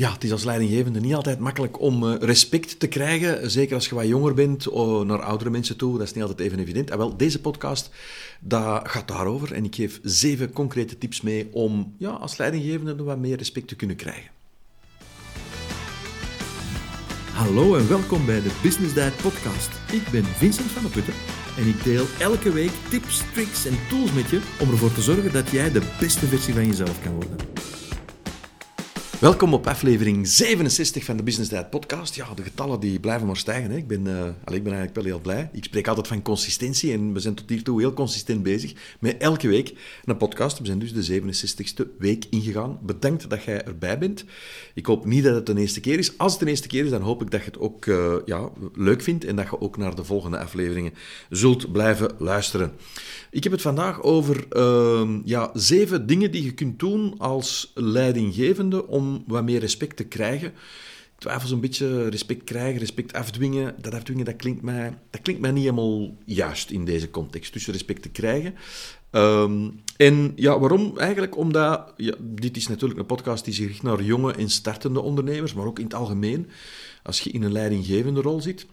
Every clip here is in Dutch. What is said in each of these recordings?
Ja, het is als leidinggevende niet altijd makkelijk om uh, respect te krijgen. Zeker als je wat jonger bent, of naar oudere mensen toe. Dat is niet altijd even evident. En wel, deze podcast dat gaat daarover. En ik geef zeven concrete tips mee om ja, als leidinggevende wat meer respect te kunnen krijgen. Hallo en welkom bij de Business Diet Podcast. Ik ben Vincent van der Putten en ik deel elke week tips, tricks en tools met je om ervoor te zorgen dat jij de beste versie van jezelf kan worden. Welkom op aflevering 67 van de Business Diet podcast. Ja, de getallen die blijven maar stijgen. Hè. Ik, ben, allez, ik ben eigenlijk wel heel blij. Ik spreek altijd van consistentie en we zijn tot hiertoe heel consistent bezig met elke week een podcast. We zijn dus de 67ste week ingegaan. Bedankt dat jij erbij bent. Ik hoop niet dat het de eerste keer is. Als het de eerste keer is, dan hoop ik dat je het ook uh, ja, leuk vindt en dat je ook naar de volgende afleveringen zult blijven luisteren. Ik heb het vandaag over uh, ja, zeven dingen die je kunt doen als leidinggevende om wat meer respect te krijgen. Ik twijfel zo'n beetje respect krijgen, respect afdwingen. Dat afdwingen, dat klinkt, mij, dat klinkt mij niet helemaal juist in deze context. Dus respect te krijgen. Um, en ja, waarom? Eigenlijk omdat, dit is natuurlijk een podcast die zich richt naar jonge en startende ondernemers, maar ook in het algemeen. Als je in een leidinggevende rol zit,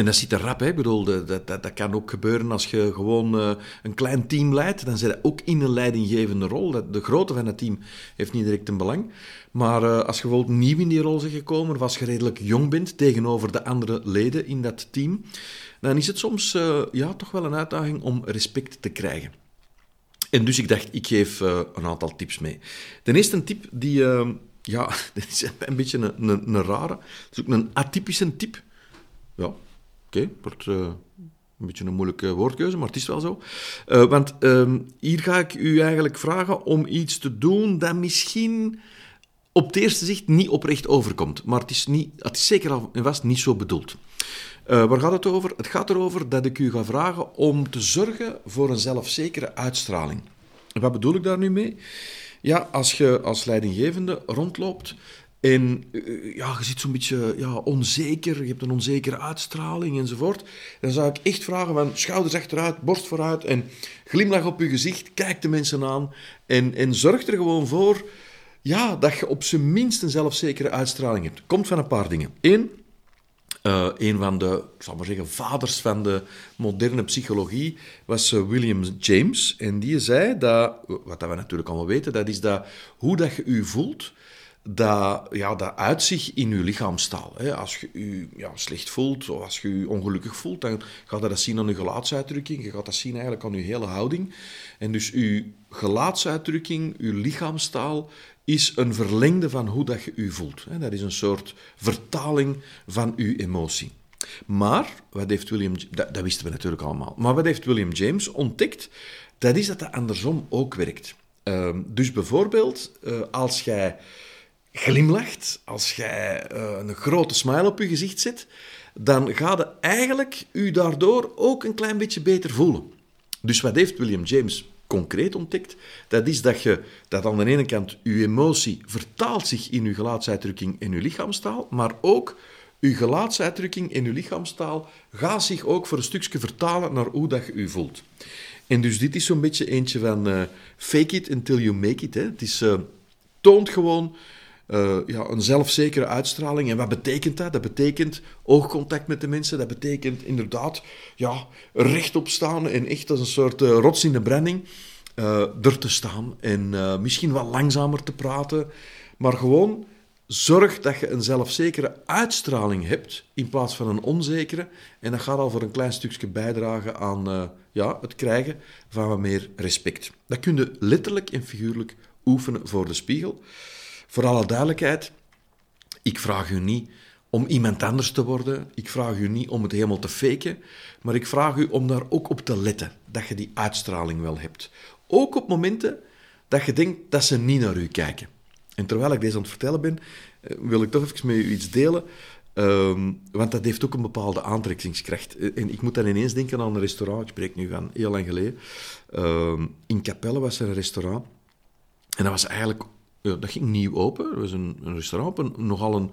en dat zit er rap, hè. Bedoel, dat, dat, dat kan ook gebeuren als je gewoon uh, een klein team leidt. Dan zit je ook in een leidinggevende rol. De grootte van het team heeft niet direct een belang. Maar uh, als je bijvoorbeeld nieuw in die rol bent gekomen, of als je redelijk jong bent tegenover de andere leden in dat team, dan is het soms uh, ja, toch wel een uitdaging om respect te krijgen. En dus ik dacht, ik geef een aantal tips mee. Ten eerste tip die, ja, dat is een beetje een, een, rare, het is ook een atypische tip. Ja, okay, wordt uh, een beetje een moeilijke woordkeuze, maar het is wel zo. Uh, want uh, hier ga ik u eigenlijk vragen om iets te doen dat misschien op het eerste zicht niet oprecht overkomt. Maar het is, niet, het is zeker al en vast niet zo bedoeld. Uh, waar gaat het over? Het gaat erover dat ik u ga vragen om te zorgen voor een zelfzekere uitstraling. Wat bedoel ik daar nu mee? Ja, als je als leidinggevende rondloopt en uh, ja, je zit zo'n beetje ja, onzeker, je hebt een onzekere uitstraling enzovoort. Dan zou ik echt vragen van schouders achteruit, borst vooruit en glimlach op je gezicht, kijk de mensen aan en, en zorg er gewoon voor ja, dat je op zijn minst een zelfzekere uitstraling hebt. Komt van een paar dingen. Eén, uh, een van de, ik zal maar zeggen, vaders van de moderne psychologie was uh, William James. En die zei dat, wat dat we natuurlijk allemaal weten, dat is dat hoe dat je je voelt dat, ja, dat uit zich in je lichaamstaal. Hè. Als je je ja, slecht voelt of als je je ongelukkig voelt, dan gaat dat zien aan je gelaatsuitdrukking. Je gaat dat zien eigenlijk aan je hele houding. En dus je gelaatsuitdrukking, je lichaamstaal, is een verlengde van hoe dat je je voelt. Dat is een soort vertaling van je emotie. Maar, wat heeft William... Dat, wisten we natuurlijk allemaal. Maar wat heeft William James ontdekt? Dat is dat dat andersom ook werkt. Uh, dus bijvoorbeeld, uh, als jij glimlacht, als jij uh, een grote smile op je gezicht zet, dan gaat je eigenlijk u daardoor ook een klein beetje beter voelen. Dus wat heeft William James concreet ontdekt? Dat is dat je dat aan de ene kant je emotie vertaalt zich in je gelaatsuitdrukking en je lichaamstaal, maar ook uw gelaatsuitdrukking en uw lichaamstaal gaat zich ook voor een stukje vertalen naar hoe dat je u voelt. En dus dit is zo'n beetje eentje van uh, fake it until you make it. Hè. Het is, uh, toont gewoon uh, ja, een zelfzekere uitstraling. En wat betekent dat? Dat betekent oogcontact met de mensen. Dat betekent inderdaad ja, rechtop staan en echt als een soort uh, rots in de branding uh, er te staan. En misschien wat langzamer te praten. Maar gewoon zorg dat je een zelfzekere uitstraling hebt in plaats van een onzekere. En dat gaat al voor een klein stukje bijdragen aan ja, het krijgen van meer respect. Dat kun je letterlijk en figuurlijk oefenen voor de spiegel. Voor alle duidelijkheid, ik vraag u niet om iemand anders te worden. Ik vraag u niet om het helemaal te faken. Maar ik vraag u om daar ook op te letten. Dat je die uitstraling wel hebt. Ook op momenten dat je denkt dat ze niet naar u kijken. En terwijl ik deze aan het vertellen ben, eh, wil ik toch even met u iets delen. Um, want dat heeft ook een bepaalde aantrekkingskracht. En ik moet dan ineens denken aan een restaurant. Ik spreek nu van heel lang geleden. Um, in Capelle was er een restaurant. En dat was eigenlijk ja, dat ging nieuw open. Dat was een, een restaurant, een, nogal een,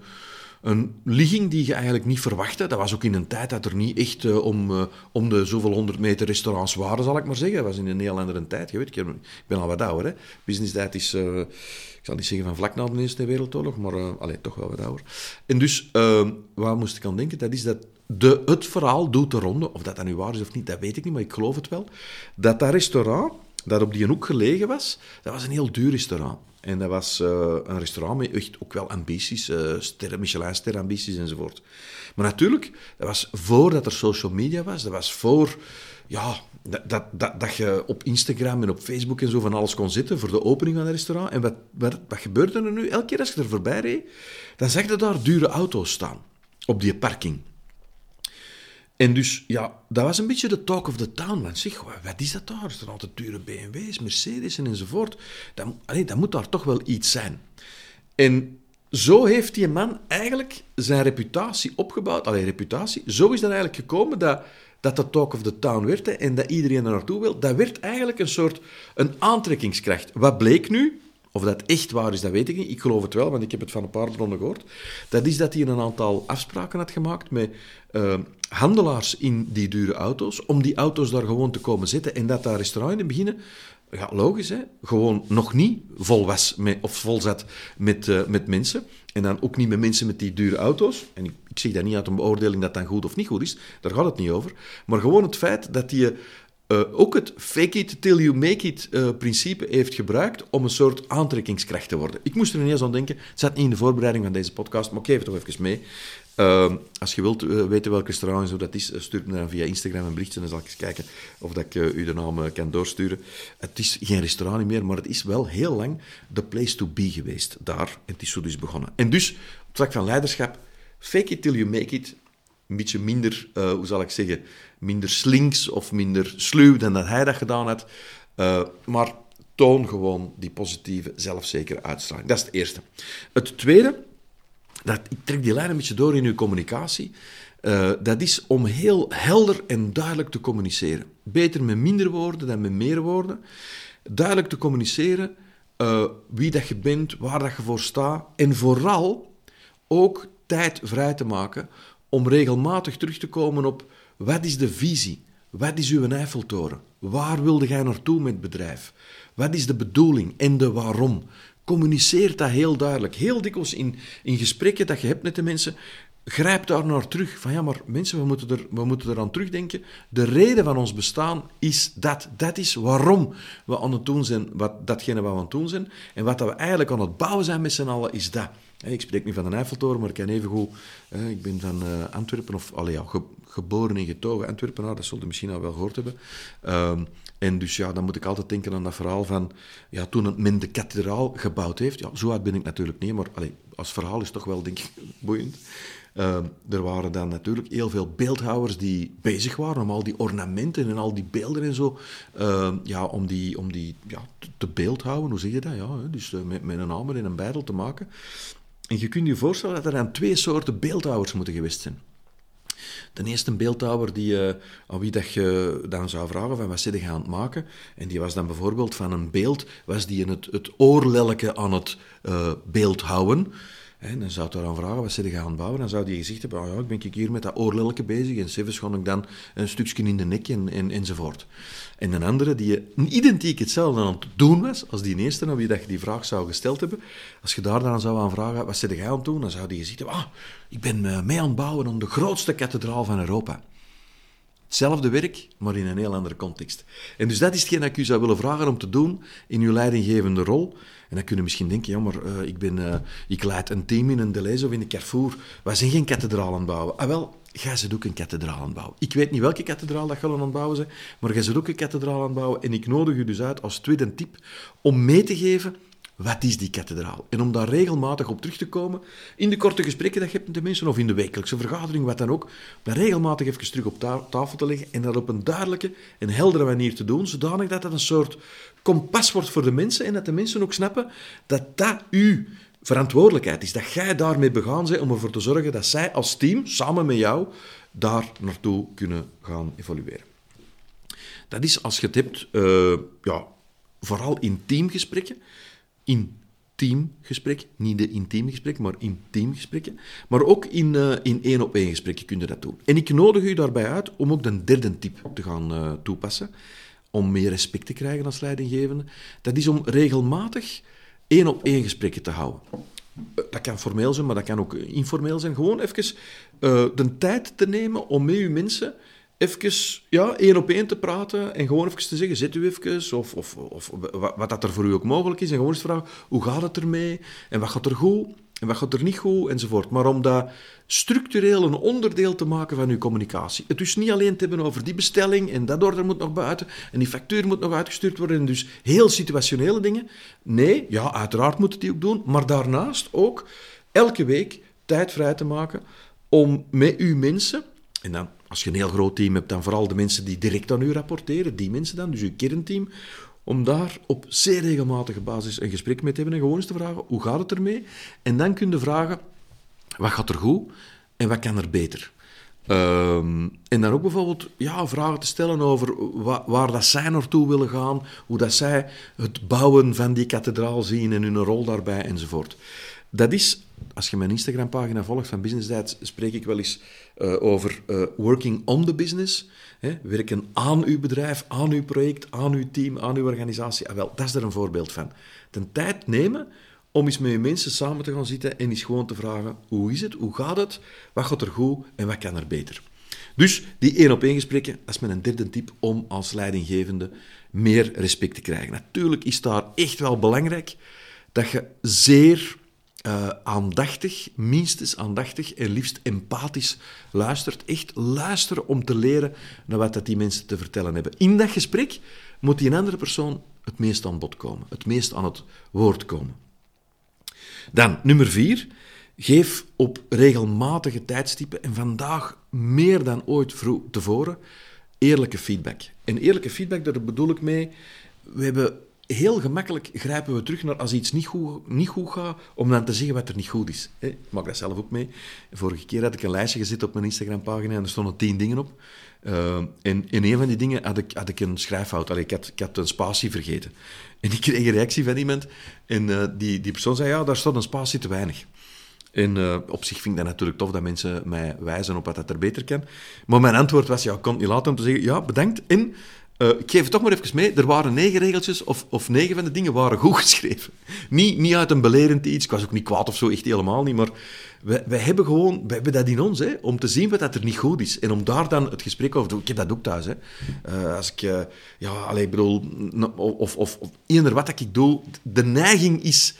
een ligging die je eigenlijk niet verwachtte. Dat was ook in een tijd dat er niet echt uh, om, uh, om de zoveel honderd meter restaurants waren, zal ik maar zeggen. Dat was in een heel andere tijd. Je weet, ik, ben al wat ouder. Business tijd is, uh, ik zal niet zeggen van vlak na de Eerste Wereldoorlog, maar allee, toch wel wat ouder. En dus, waar moest ik aan denken? Dat is dat de, het verhaal doet de ronde. Of dat dat nu waar is of niet, dat weet ik niet, maar ik geloof het wel. Dat dat restaurant, dat op die hoek gelegen was, dat was een heel duur restaurant. En dat was uh, een restaurant met echt ook wel ambities, uh, Michelin-ster ambities enzovoort. Maar natuurlijk, dat was voordat er social media was, dat was voor ja, dat, dat, dat, dat, je op Instagram en op Facebook en zo van alles kon zitten voor de opening van het restaurant. En wat, wat, wat gebeurde er nu? Elke keer als je er voorbij reed, dan zag je daar dure auto's staan op die parking. En dus, ja, dat was een beetje de talk of the town. Want zeg, wat is dat daar? Er zijn altijd dure BMW's, Mercedes enzovoort. Dat, allee, dat moet daar toch wel iets zijn. En zo heeft die man eigenlijk zijn reputatie opgebouwd. Allee, reputatie. Zo is dat eigenlijk gekomen dat, dat de talk of the town werd en dat iedereen er naartoe wil. Dat werd eigenlijk een soort een aantrekkingskracht. Wat bleek nu? Of dat echt waar is, dat weet ik niet. Ik geloof het wel, want ik heb het van een paar bronnen gehoord. Dat is dat hij een aantal afspraken had gemaakt met uh, handelaars in die dure auto's, om die auto's daar gewoon te komen zitten. En dat dat restaurant in het begin, ja, logisch, hè, gewoon nog niet vol was met, of vol zat met, uh, met mensen. En dan ook niet met mensen met die dure auto's. En ik, zeg dat niet uit een beoordeling dat dat goed of niet goed is, daar gaat het niet over. Maar gewoon het feit dat die uh, ook het fake it till you make it uh, principe heeft gebruikt om een soort aantrekkingskracht te worden. Ik moest er ineens aan denken, het zat niet in de voorbereiding van deze podcast, maar ik geef het toch even mee. Uh, als je wilt weten welk restaurant zo dat is, stuur me dan via Instagram een berichtje en dan zal ik eens kijken of dat ik u de naam kan doorsturen. Het is geen restaurant meer, maar het is wel heel lang de place to be geweest daar. En het is zo dus begonnen. En dus, op het vlak van leiderschap, fake it till you make it, een beetje minder, uh, hoe zal ik zeggen, minder slinks of minder sluw dan dat hij dat gedaan had. Uh, maar toon gewoon die positieve, zelfzekere uitstraling. Dat is het eerste. Het tweede, dat, ik trek die lijn een beetje door in uw communicatie. Uh, dat is om heel helder en duidelijk te communiceren. Beter met minder woorden dan met meer woorden. Duidelijk te communiceren wie dat je bent, waar dat je voor staat. En vooral ook tijd vrij te maken om regelmatig terug te komen op wat is de visie? Wat is uw Eiffeltoren? Waar wilde jij naartoe met het bedrijf? Wat is de bedoeling en de waarom? Communiceer dat heel duidelijk. Heel dikwijls in, in gesprekken dat je hebt met de mensen, grijp daar naar terug. Van ja, maar mensen, we moeten, er, we moeten eraan terugdenken. De reden van ons bestaan is dat. Dat is waarom we aan het doen zijn, wat, datgene wat we aan het doen zijn. En wat we eigenlijk aan het bouwen zijn met z'n allen, is dat. Ik spreek niet van de Eiffeltoren, maar ik ken even goed... Ik ben van eh, Antwerpen, of allee, ja, geboren en getogen Antwerpenaar, dat zult u misschien al wel gehoord hebben. Um, en dus ja, dan moet ik altijd denken aan dat verhaal van... Ja, toen men de kathedraal gebouwd heeft... Ja, zo oud ben ik natuurlijk niet, maar allee, als verhaal is toch wel, denk ik, boeiend. Uh, er waren dan natuurlijk heel veel beeldhouwers die bezig waren om al die ornamenten en al die beelden en zo, uh, ja, om die, om die ja, te beeldhouden, hoe zeg je dat? Ja, dus uh, met, een hamer en een beidel te maken. En je kunt je voorstellen dat er dan twee soorten beeldhouwers moeten geweest zijn. De eerste beeldhouwer die, uh, aan wie dat je dan zou vragen van wat zit je aan het maken, en die was dan bijvoorbeeld van een beeld, was die in het, het oorlelke aan het uh, beeldhouden. En dan zou je aan vragen, wat je gaan bouwen? Dan zou die gezegd hebben, oh ik ben hier met dat oorlelke bezig. En zelfs gewoon ik dan een stukje in de nek en, en, enzovoort. En een andere die identiek hetzelfde aan het doen was, als die eerste naar wie dat je die vraag zou gesteld hebben. Als je daar dan zou aan vragen, wat zit jij aan doen? Dan zou die gezegd hebben, ah, ik ben eh, mee aan het bouwen aan de grootste kathedraal van Europa. Hetzelfde werk, maar in een heel andere context. En dus dat is hetgeen dat ik u zou willen vragen om te doen in uw leidinggevende rol. En dan kunnen misschien denken, ja, maar uh, ik, ben, uh, ik leid een team in een Deleuze of in de Carrefour. Wij zijn geen kathedraal aan het bouwen. Ah wel, ga ze ook een kathedraal aan bouwen. Ik weet niet welke kathedraal dat gaan aan het bouwen maar ga ze ook een kathedraal aan bouwen. En ik nodig u dus uit als tweede tip om mee te geven wat is die kathedraal? En om daar regelmatig op terug te komen, in de korte gesprekken dat je hebt met de mensen, of in de wekelijkse vergadering, wat dan ook, dat regelmatig even terug op tafel te leggen en dat op een duidelijke en heldere manier te doen, zodanig dat het een soort kompas wordt voor de mensen en dat de mensen ook snappen dat dat uw verantwoordelijkheid is. Dat jij daarmee begaan bent om ervoor te zorgen dat zij als team, samen met jou, daar naartoe kunnen gaan evolueren. Dat is als je het hebt, uh, ja, vooral in teamgesprekken, in teamgesprek. Niet de intieme gesprek, maar intiem gesprekken. Maar ook in, uh, in één-op-één gesprekken kun je dat doen. En ik nodig u daarbij uit om ook de derde tip te gaan uh, toepassen. Om meer respect te krijgen als leidinggevende. Dat is om regelmatig één-op-één gesprekken te houden. Eh, dat kan formeel zijn, maar dat kan ook informeel zijn. Gewoon even de tijd te nemen om met uw mensen even ja, één op één te praten en gewoon even te zeggen, zit u even, of, of, of wat dat er voor u ook mogelijk is. En gewoon eens vragen, hoe gaat het ermee? En wat gaat er goed? En wat gaat er niet goed? Enzovoort. Maar om dat structureel een onderdeel te maken van uw communicatie. Het dus niet alleen te hebben over die bestelling en dat order moet nog buiten en die factuur moet nog uitgestuurd worden en dus heel situationele dingen. Nee, ja, uiteraard moet het die ook doen, maar daarnaast ook elke week tijd vrij te maken om met uw mensen, en dan als je een heel groot team hebt, dan vooral de mensen die direct aan u rapporteren, die mensen dan, dus uw kernteam, om daar op zeer regelmatige basis een gesprek mee te hebben en gewoon eens te vragen, hoe gaat het ermee? En dan kun je vragen, wat gaat er goed en wat kan er beter? Um, en dan ook bijvoorbeeld ja, vragen te stellen over waar, dat zij naartoe willen gaan, hoe dat zij het bouwen van die kathedraal zien en hun rol daarbij enzovoort. Dat is, als je mijn Instagram-pagina volgt van Business Dads, spreek ik wel eens uh, over uh, working on the business. Hè? Werken aan uw bedrijf, aan uw project, aan uw team, aan uw organisatie. Ah, wel, dat is er een voorbeeld van. De tijd nemen om eens met je mensen samen te gaan zitten en eens gewoon te vragen, hoe is het, hoe gaat het, wat gaat er goed en wat kan er beter. Dus die één-op-één gesprekken, dat is mijn derde tip om als leidinggevende meer respect te krijgen. Natuurlijk is daar echt wel belangrijk dat je zeer uh, aandachtig, minstens aandachtig en liefst empathisch luistert. Echt luisteren om te leren naar wat dat die mensen te vertellen hebben. In dat gesprek moet die andere persoon het meest aan bod komen, het meest aan het woord komen. Dan, nummer vier. Geef op regelmatige tijdstippen, en vandaag meer dan ooit tevoren, eerlijke feedback. En eerlijke feedback, daar bedoel ik mee, we hebben heel gemakkelijk grijpen we terug naar als iets niet goed, niet goed gaat, om dan te zeggen wat er niet goed is. Ik maak dat zelf ook mee. Vorige keer had ik een lijstje gezet op mijn Instagram-pagina en er stonden tien dingen op. Uh, en in een van die dingen had ik, had ik een schrijffout. Allee, ik, had, ik had een spatie vergeten. En ik kreeg een reactie van iemand en uh, die, die persoon zei, ja, daar stond een spatie te weinig. En uh, op zich vind ik dat natuurlijk tof dat mensen mij wijzen op wat dat er beter kan. Maar mijn antwoord was, ja, ik kon niet laten om te zeggen, ja, bedankt. En uh, ik geef het toch maar even mee. Er waren negen regeltjes, of, of negen van de dingen waren goed geschreven. Niet, niet uit een belerend iets. Ik was ook niet kwaad of zo, echt helemaal niet. Maar wij hebben gewoon, wij hebben dat in ons, hè, om te zien wat dat er niet goed is. En om daar dan het gesprek over te doen. Ik heb dat ook thuis. Hè. Uh, als ik, uh, ja, alleen, bedoel, of, of, of wat ik doe, de neiging is,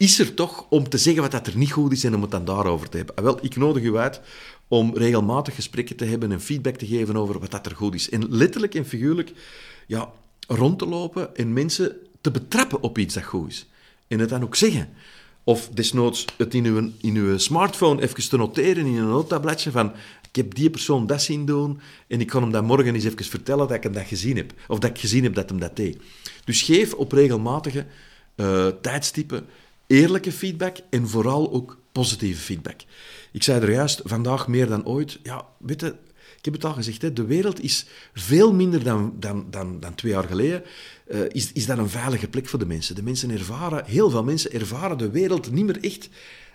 is er toch om te zeggen wat dat er niet goed is en om het dan daarover te hebben. Wel, ik nodig u uit om regelmatig gesprekken te hebben en feedback te geven over wat dat er goed is. En letterlijk en figuurlijk ja, rond te lopen en mensen te betrappen op iets dat goed is. En het dan ook zeggen. Of desnoods het in uw, in uw smartphone even te noteren in een notabletje van ik heb die persoon dat zien doen en ik kan hem dat morgen eens even vertellen dat ik hem dat gezien heb. Of dat ik gezien heb dat hem dat deed. Dus geef op regelmatige uh, tijdstippen eerlijke feedback en vooral ook positieve feedback. Ik zei er juist, vandaag meer dan ooit, ja, weet ik heb het al gezegd, hè, de wereld is veel minder dan, dan, dan, dan twee jaar geleden. Uh, is, is dat een veilige plek voor de mensen. De mensen ervaren, heel veel mensen ervaren de wereld niet meer echt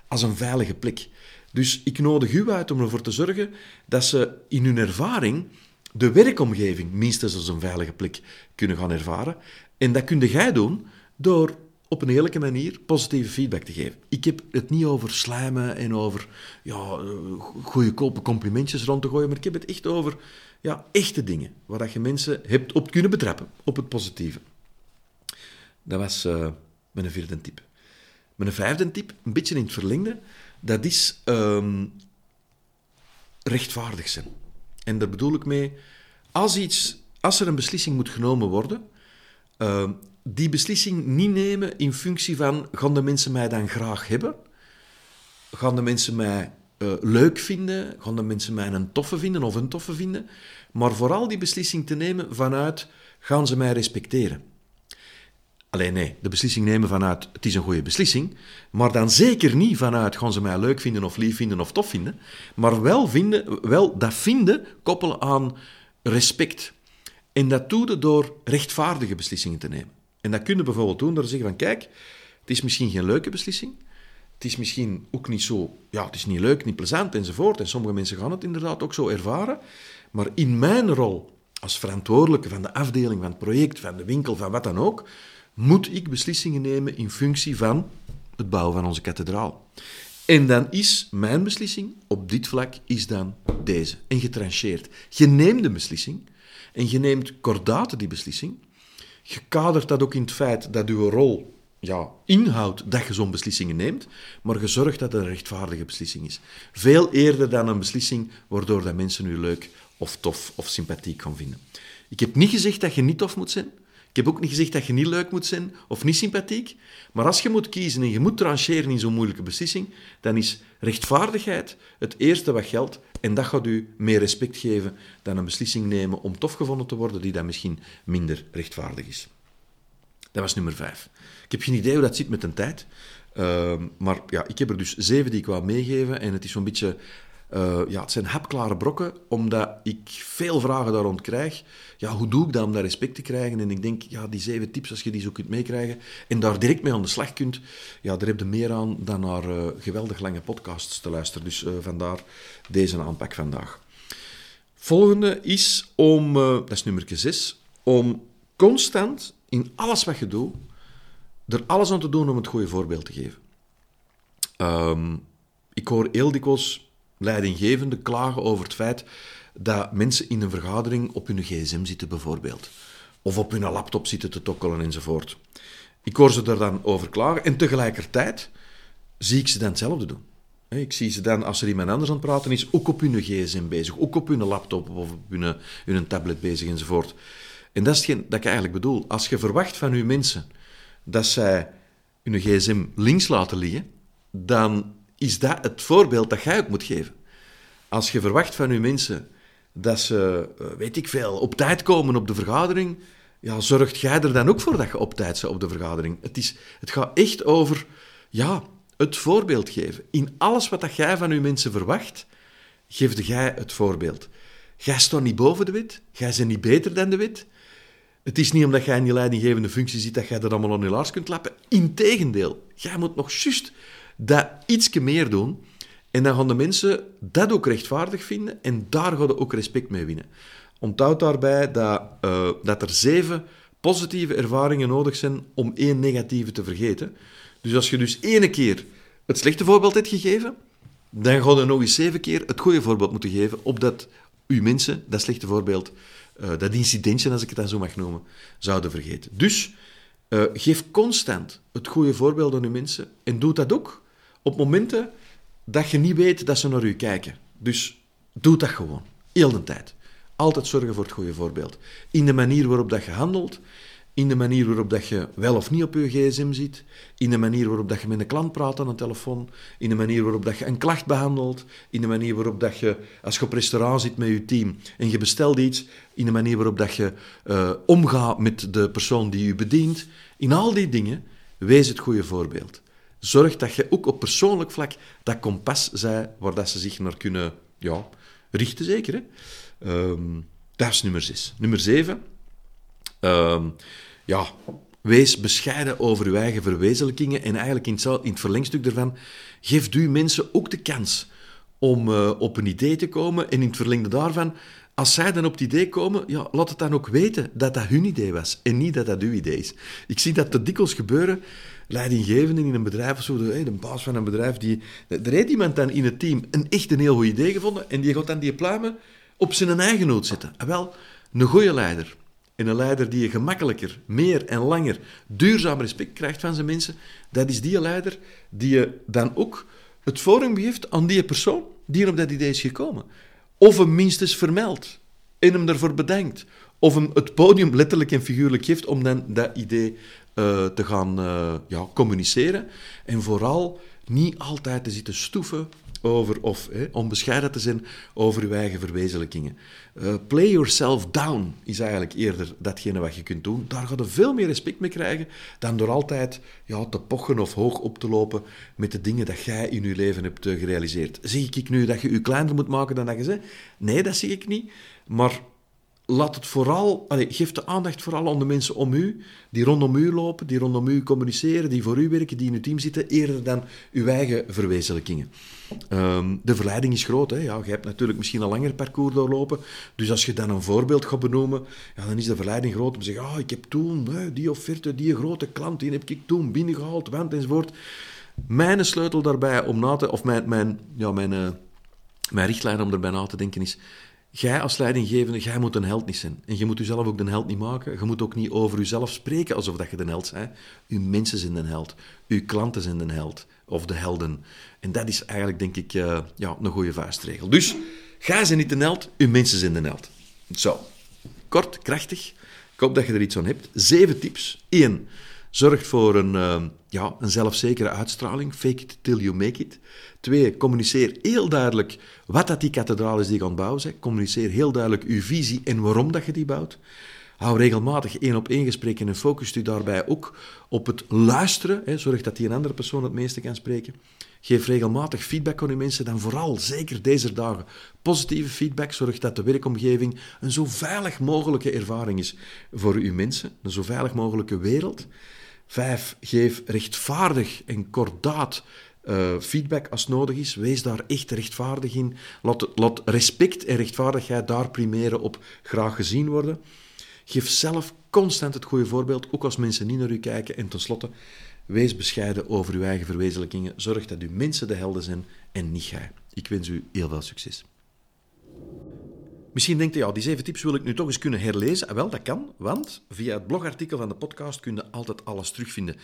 als een veilige plek. Dus ik nodig u uit om ervoor te zorgen dat ze in hun ervaring de werkomgeving minstens als een veilige plek kunnen gaan ervaren. En dat kun jij doen door op een eerlijke manier positieve feedback te geven. Ik heb het niet over slijmen en over ja, goedkope complimentjes rond te gooien, maar ik heb het echt over ja, echte dingen, waar dat je mensen hebt op kunnen betrappen, op het positieve. Dat was uh, mijn vierde tip. Mijn vijfde tip, een beetje in het verlengde, dat is um, rechtvaardig zijn. En daar bedoel ik mee, als, iets, als er een beslissing moet genomen worden, uh, die beslissing niet nemen in functie van, gaan de mensen mij dan graag hebben? Gaan de mensen mij uh, leuk vinden? Gaan de mensen mij een toffe vinden of een toffe vinden? Maar vooral die beslissing te nemen vanuit, gaan ze mij respecteren? Alleen nee, de beslissing nemen vanuit, het is een goede beslissing, maar dan zeker niet vanuit, gaan ze mij leuk vinden of lief vinden of tof vinden, maar wel, vinden, wel dat vinden koppelen aan respect. En dat doe je door rechtvaardige beslissingen te nemen. En dat kun je bijvoorbeeld doen door te zeggen van, kijk, Het is misschien geen leuke beslissing. Het is misschien ook niet zo... Ja, het is niet leuk, niet plezant enzovoort. En sommige mensen gaan het inderdaad ook zo ervaren. Maar in mijn rol als verantwoordelijke van de afdeling, van het project, van de winkel, van wat dan ook, moet ik beslissingen nemen in functie van het bouwen van onze kathedraal. En dan is mijn beslissing op dit vlak is dan deze. En getrancheerd. Je neemt de beslissing en je neemt kordaat die beslissing. Je kadert dat ook in het feit dat uw rol ja, inhoudt dat je zo'n beslissingen neemt, maar je zorgt dat het een rechtvaardige beslissing is. Veel eerder dan een beslissing waardoor dat mensen u leuk of tof of sympathiek gaan vinden. Ik heb niet gezegd dat je niet tof moet zijn. Ik heb ook niet gezegd dat je niet leuk moet zijn of niet sympathiek. Maar als je moet kiezen en je moet trancheren in zo'n moeilijke beslissing, dan is rechtvaardigheid het eerste wat geldt. En dat gaat u meer respect geven dan een beslissing nemen om tof gevonden te worden, die dan misschien minder rechtvaardig is. Dat was nummer vijf. Ik heb geen idee hoe dat zit met een tijd. Uh, maar ja, ik heb er dus zeven die ik wou meegeven. En het is zo'n beetje uh, ja, het zijn hapklare brokken, omdat ik veel vragen daar rond krijg. Ja, hoe doe ik dat om daar respect te krijgen? En ik denk, ja, die zeven tips, als je die zo kunt meekrijgen en daar direct mee aan de slag kunt, ja, daar heb je meer aan dan naar uh, geweldig lange podcasts te luisteren. Dus uh, vandaar deze aanpak vandaag. Volgende is om, dat is nummer 6, om constant in alles wat je doet, er alles aan te doen om het goede voorbeeld te geven. Um, ik hoor heel dikwijls leidinggevende klagen over het feit dat mensen in een vergadering op hun gsm zitten bijvoorbeeld. Of op hun laptop zitten te tokkelen enzovoort. Ik hoor ze er dan over klagen en tegelijkertijd zie ik ze dan hetzelfde doen. Ik zie ze dan, als er iemand anders aan het praten is, ook op hun gsm bezig, ook op hun laptop of op hun, hun tablet bezig enzovoort. En dat is hetgeen dat ik eigenlijk bedoel. Als je verwacht van uw mensen dat zij hun gsm links laten liggen, dan is dat het voorbeeld dat jij ook moet geven. Als je verwacht van je mensen dat ze, eh, weet ik veel, op tijd komen op de vergadering, ja, zorgt jij er dan ook voor dat je op tijd bent op de vergadering. Het, is, het gaat echt over ja, het voorbeeld geven. In alles wat dat jij van je mensen verwacht, geef jij het voorbeeld. Jij staat niet boven de wet, jij bent niet beter dan de wet. Het is niet omdat jij in die leidinggevende functie zit dat jij er allemaal aan je laars kunt klappen. Integendeel, jij moet nog juist dat ietsje meer doen. En dan gaan de mensen dat ook rechtvaardig vinden en daar gaan ze ook respect mee winnen. Onthoud daarbij dat, uh, dat er zeven positieve ervaringen nodig zijn om één negatieve te vergeten. Dus als je dus ene keer het slechte voorbeeld hebt gegeven, dan ga je nog eens zeven keer het goede voorbeeld moeten geven, opdat uw mensen dat slechte voorbeeld, uh, dat incidentje, als ik het dan zo mag noemen, zouden vergeten. Dus uh, geef constant het goede voorbeeld aan uw mensen en doe dat ook op momenten dat je niet weet dat ze naar u kijken. Dus doe dat gewoon. Heel de tijd. Altijd zorgen voor het goede voorbeeld. In de manier waarop dat je handelt, in de manier waarop dat je wel of niet op je gsm zit, in de manier waarop dat je met een klant praat aan een telefoon, in de manier waarop dat je een klacht behandelt, in de manier waarop dat je, als je op restaurant zit met je team en je bestelt iets, in de manier waarop dat je uh, omgaat met de persoon die je bedient. In al die dingen, wees het goede voorbeeld zorg dat je ook op persoonlijk vlak dat kompas zij waar dat ze zich naar kunnen ja, richten, zeker. Hè? Um, dat is nummer zes. Nummer zeven. Um, ja, wees bescheiden over uw eigen verwezenlijkingen en eigenlijk in het, in het verlengstuk daarvan, geef u mensen ook de kans om uh, op een idee te komen en in het verlengde daarvan, als zij dan op het idee komen, ja, laat het dan ook weten dat dat hun idee was en niet dat dat uw idee is. Ik zie dat te dikwijls gebeuren leidinggevende in een bedrijf of zo, de, de baas van een bedrijf, die, er heeft iemand dan in het team een echt een heel goed idee gevonden en die gaat dan die pluimen op zijn eigen noot zetten. En wel, een goede leider en een leider die je gemakkelijker, meer en langer duurzaam respect krijgt van zijn mensen, dat is die leider die je dan ook het forum geeft aan die persoon die op dat idee is gekomen. Of hem minstens vermeldt en hem ervoor bedankt. Of het podium letterlijk en figuurlijk geeft om dan dat idee uh, te gaan uh, ja, communiceren. En vooral niet altijd te zitten stoeven over, of eh, onbescheiden te zijn over uw eigen verwezenlijkingen. Uh, play yourself down is eigenlijk eerder datgene wat je kunt doen. Daar ga je veel meer respect mee krijgen dan door altijd ja, te pochen of hoog op te lopen met de dingen dat jij in je leven hebt gerealiseerd. Zie ik nu dat je je kleiner moet maken dan dat je zegt? Nee, dat zie ik niet. Maar laat het vooral, geef de aandacht vooral aan de mensen om u, die rondom u lopen, die rondom u communiceren, die voor u werken, die in uw team zitten, eerder dan uw eigen verwezenlijkingen. Ehm, de verleiding is groot. Hè? Ja, je hebt natuurlijk misschien een langer parcours doorlopen, dus als je dan een voorbeeld gaat benoemen, ja, dan is de verleiding groot om te zeggen, oh, ik heb toen die offerte, die grote klant, die heb ik toen binnengehaald, want enzovoort. Mijn sleutel daarbij om na te, of mijn, mijn, ja, mijn, uh, mijn richtlijn om erbij na te denken is, Jij als leidinggevende, jij moet een held niet zijn. En je moet jezelf ook de held niet maken. Je moet ook niet over jezelf spreken alsof dat je de held bent. Uw mensen zijn de held. Uw klanten zijn de held. Of de helden. En dat is eigenlijk, denk ik, uh, ja, een goede vuistregel. Dus, jij zijn niet de held, uw mensen zijn de held. Zo. Kort, krachtig. Ik hoop dat je er iets aan hebt. Zeven tips. Eén, zorg voor een, uh, ja, een zelfzekere uitstraling. Fake it till you make it. Twee, communiceer heel duidelijk wat dat die kathedraal is die je aan bouwen bent. Communiceer heel duidelijk uw visie en waarom dat je die bouwt. Hou regelmatig één op één gesprekken en focus u daarbij ook op het luisteren. Hè. Zorg dat die een andere persoon het meeste kan spreken. Geef regelmatig feedback aan uw mensen, dan vooral, zeker deze dagen, positieve feedback. Zorg dat de werkomgeving een zo veilig mogelijke ervaring is voor uw mensen, een zo veilig mogelijke wereld. Vijf, geef rechtvaardig en kordaat uh, feedback als nodig is. Wees daar echt rechtvaardig in. Laat, laat respect en rechtvaardigheid daar primeren op graag gezien worden. Geef zelf constant het goede voorbeeld, ook als mensen niet naar u kijken. En tenslotte, wees bescheiden over uw eigen verwezenlijkingen. Zorg dat uw mensen de helden zijn en niet jij. Ik wens u heel veel succes. Misschien denkt u, ja, die zeven tips wil ik nu toch eens kunnen herlezen. Wel, dat kan, want via het blogartikel van de podcast kun je altijd alles terugvinden.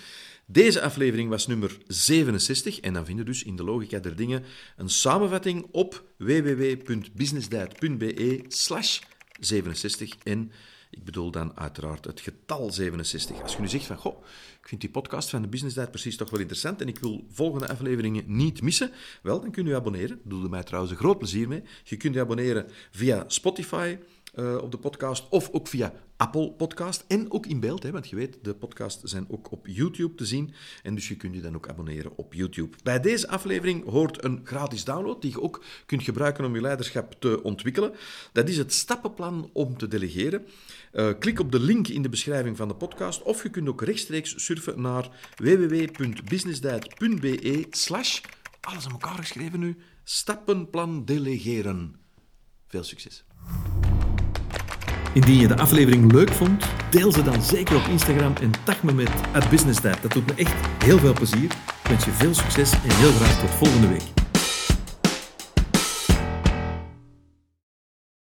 Deze aflevering was nummer 67 en dan vinden dus in de logica der dingen een samenvatting op www.businessdiet.be slash 67 en ik bedoel dan uiteraard het getal 67. Als je nu zegt van, goh, ik vind die podcast van de Business Diet precies toch wel interessant en ik wil volgende afleveringen niet missen, wel, dan kun je abonneren. Doe je mij trouwens een groot plezier mee. Je kunt je abonneren via Spotify, uh, op de podcast of ook via Apple Podcast en ook in beeld, hè, want je weet, de podcasts zijn ook op YouTube te zien en dus je kunt je dan ook abonneren op YouTube. Bij deze aflevering hoort een gratis download die je ook kunt gebruiken om je leiderschap te ontwikkelen. Dat is het stappenplan om te delegeren. Uh, klik op de link in de beschrijving van de podcast of je kunt ook rechtstreeks surfen naar www.businessdiet.be slash, alles aan elkaar geschreven nu, stappenplan delegeren. Veel succes! Indien je de aflevering leuk vond, deel ze dan zeker op Instagram en tag me met at Dat doet me echt heel veel plezier. Ik wens je veel succes en heel graag tot volgende week.